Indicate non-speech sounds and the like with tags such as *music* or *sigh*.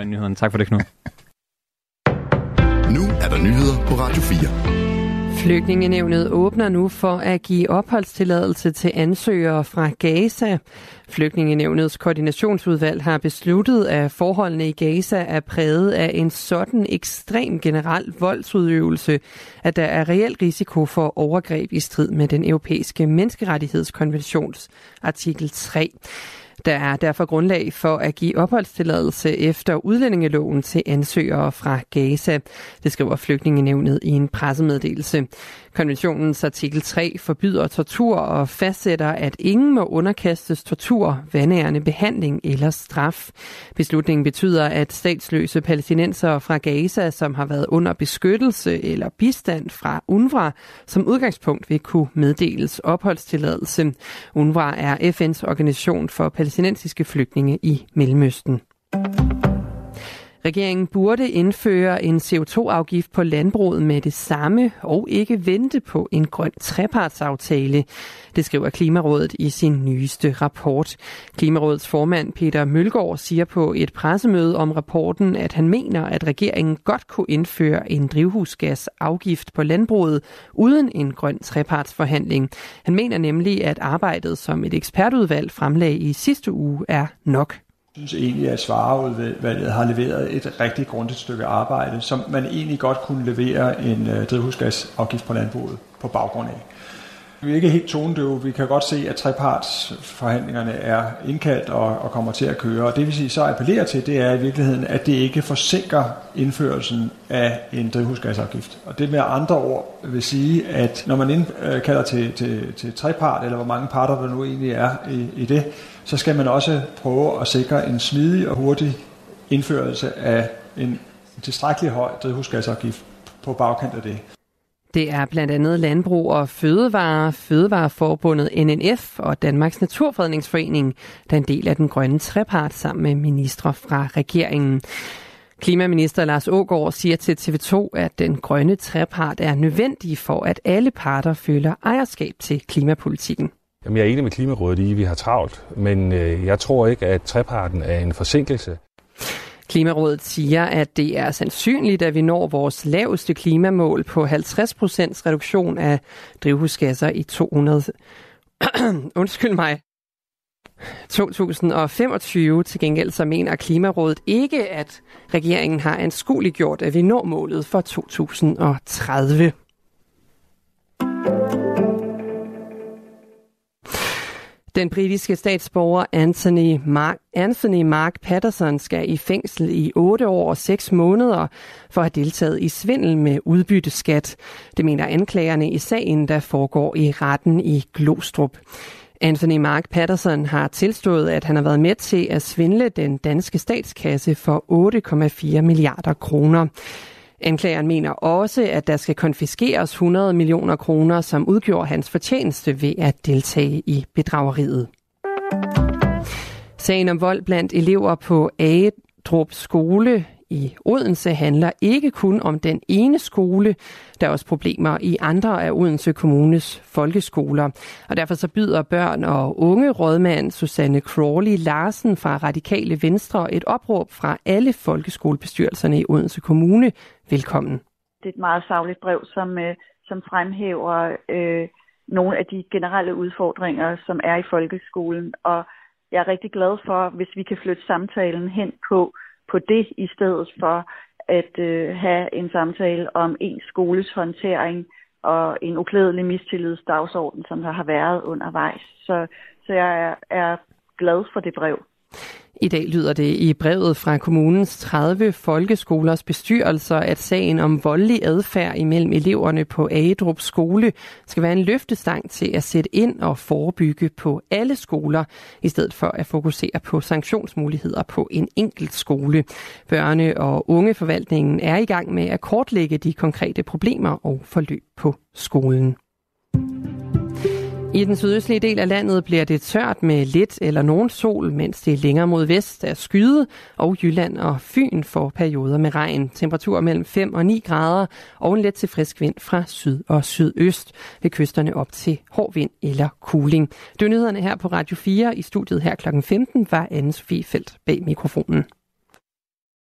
nyheden. Tak for det, Knud. Nu er der nyheder på Radio 4. Flygtningenevnet åbner nu for at give opholdstilladelse til ansøgere fra Gaza. Flygtningenevnets koordinationsudvalg har besluttet, at forholdene i Gaza er præget af en sådan ekstrem generel voldsudøvelse, at der er reel risiko for overgreb i strid med den europæiske menneskerettighedskonventions artikel 3. Der er derfor grundlag for at give opholdstilladelse efter udlændingeloven til ansøgere fra Gaza. Det skriver flygtningenevnet i en pressemeddelelse. Konventionens artikel 3 forbyder tortur og fastsætter, at ingen må underkastes tortur, vandærende behandling eller straf. Beslutningen betyder, at statsløse palæstinensere fra Gaza, som har været under beskyttelse eller bistand fra UNRWA, som udgangspunkt vil kunne meddeles opholdstilladelse. UNRWA er FN's organisation for palæstinensiske flygtninge i Mellemøsten. Regeringen burde indføre en CO2-afgift på landbruget med det samme og ikke vente på en grøn trepartsaftale. Det skriver Klimarådet i sin nyeste rapport. Klimarådets formand Peter Mølgaard siger på et pressemøde om rapporten, at han mener, at regeringen godt kunne indføre en drivhusgasafgift på landbruget uden en grøn trepartsforhandling. Han mener nemlig, at arbejdet, som et ekspertudvalg fremlagde i sidste uge, er nok synes egentlig, at Svareudvalget har leveret et rigtig grundigt stykke arbejde, som man egentlig godt kunne levere en øh, drivhusgasafgift på landbruget på baggrund af. Vi er ikke helt tonedøve. Vi kan godt se, at trepartsforhandlingerne er indkaldt og, og kommer til at køre. Og det vil sige, så appellerer til, det er i virkeligheden, at det ikke forsinker indførelsen af en drivhusgasafgift. Og det med andre ord vil sige, at når man indkalder øh, til, til, til trepart, eller hvor mange parter der nu egentlig er i, i det, så skal man også prøve at sikre en smidig og hurtig indførelse af en tilstrækkelig høj drivhusgasafgift på bagkant af det. Det er blandt andet Landbrug og Fødevare, Fødevareforbundet NNF og Danmarks Naturfredningsforening, der er en del af den grønne trepart sammen med ministre fra regeringen. Klimaminister Lars Ågaard siger til TV2, at den grønne trepart er nødvendig for, at alle parter føler ejerskab til klimapolitikken. Jamen, jeg er enig med Klimarådet i, at vi har travlt, men øh, jeg tror ikke, at treparten er en forsinkelse. Klimarådet siger, at det er sandsynligt, at vi når vores laveste klimamål på 50 procents reduktion af drivhusgasser i 200... *clears throat* Undskyld mig. 2025 til gengæld så mener Klimarådet ikke, at regeringen har anskueliggjort, at vi når målet for 2030. Den britiske statsborger Anthony Mark, Anthony Mark Patterson skal i fængsel i 8 år og 6 måneder for at have deltaget i svindel med udbytteskat. Det mener anklagerne i sagen, der foregår i retten i Glostrup. Anthony Mark Patterson har tilstået, at han har været med til at svindle den danske statskasse for 8,4 milliarder kroner. Anklageren mener også, at der skal konfiskeres 100 millioner kroner, som udgjorde hans fortjeneste ved at deltage i bedrageriet. Sagen om vold blandt elever på Agedrup skole i Odense handler ikke kun om den ene skole. Der er også problemer i andre af Odense Kommunes folkeskoler. Og derfor så byder børn og unge rådmand Susanne Crawley Larsen fra Radikale Venstre et opråb fra alle folkeskolebestyrelserne i Odense Kommune. Velkommen. Det er et meget savligt brev, som, øh, som fremhæver øh, nogle af de generelle udfordringer, som er i folkeskolen. Og jeg er rigtig glad for, hvis vi kan flytte samtalen hen på på det, i stedet for at øh, have en samtale om en skoles håndtering og en uklædelig mistillidsdagsorden, som der har været undervejs. Så, så jeg er, er glad for det brev. I dag lyder det i brevet fra kommunens 30 folkeskolers bestyrelser, at sagen om voldelig adfærd imellem eleverne på Agedrup skole skal være en løftestang til at sætte ind og forebygge på alle skoler, i stedet for at fokusere på sanktionsmuligheder på en enkelt skole. Børne- og ungeforvaltningen er i gang med at kortlægge de konkrete problemer og forløb på skolen. I den sydøstlige del af landet bliver det tørt med lidt eller nogen sol, mens det længere mod vest er skyde, og Jylland og Fyn får perioder med regn. Temperatur mellem 5 og 9 grader, og en let til frisk vind fra syd og sydøst. Ved kysterne op til hård vind eller kuling. Det nyhederne her på Radio 4. I studiet her kl. 15 var Anne-Sophie Felt bag mikrofonen.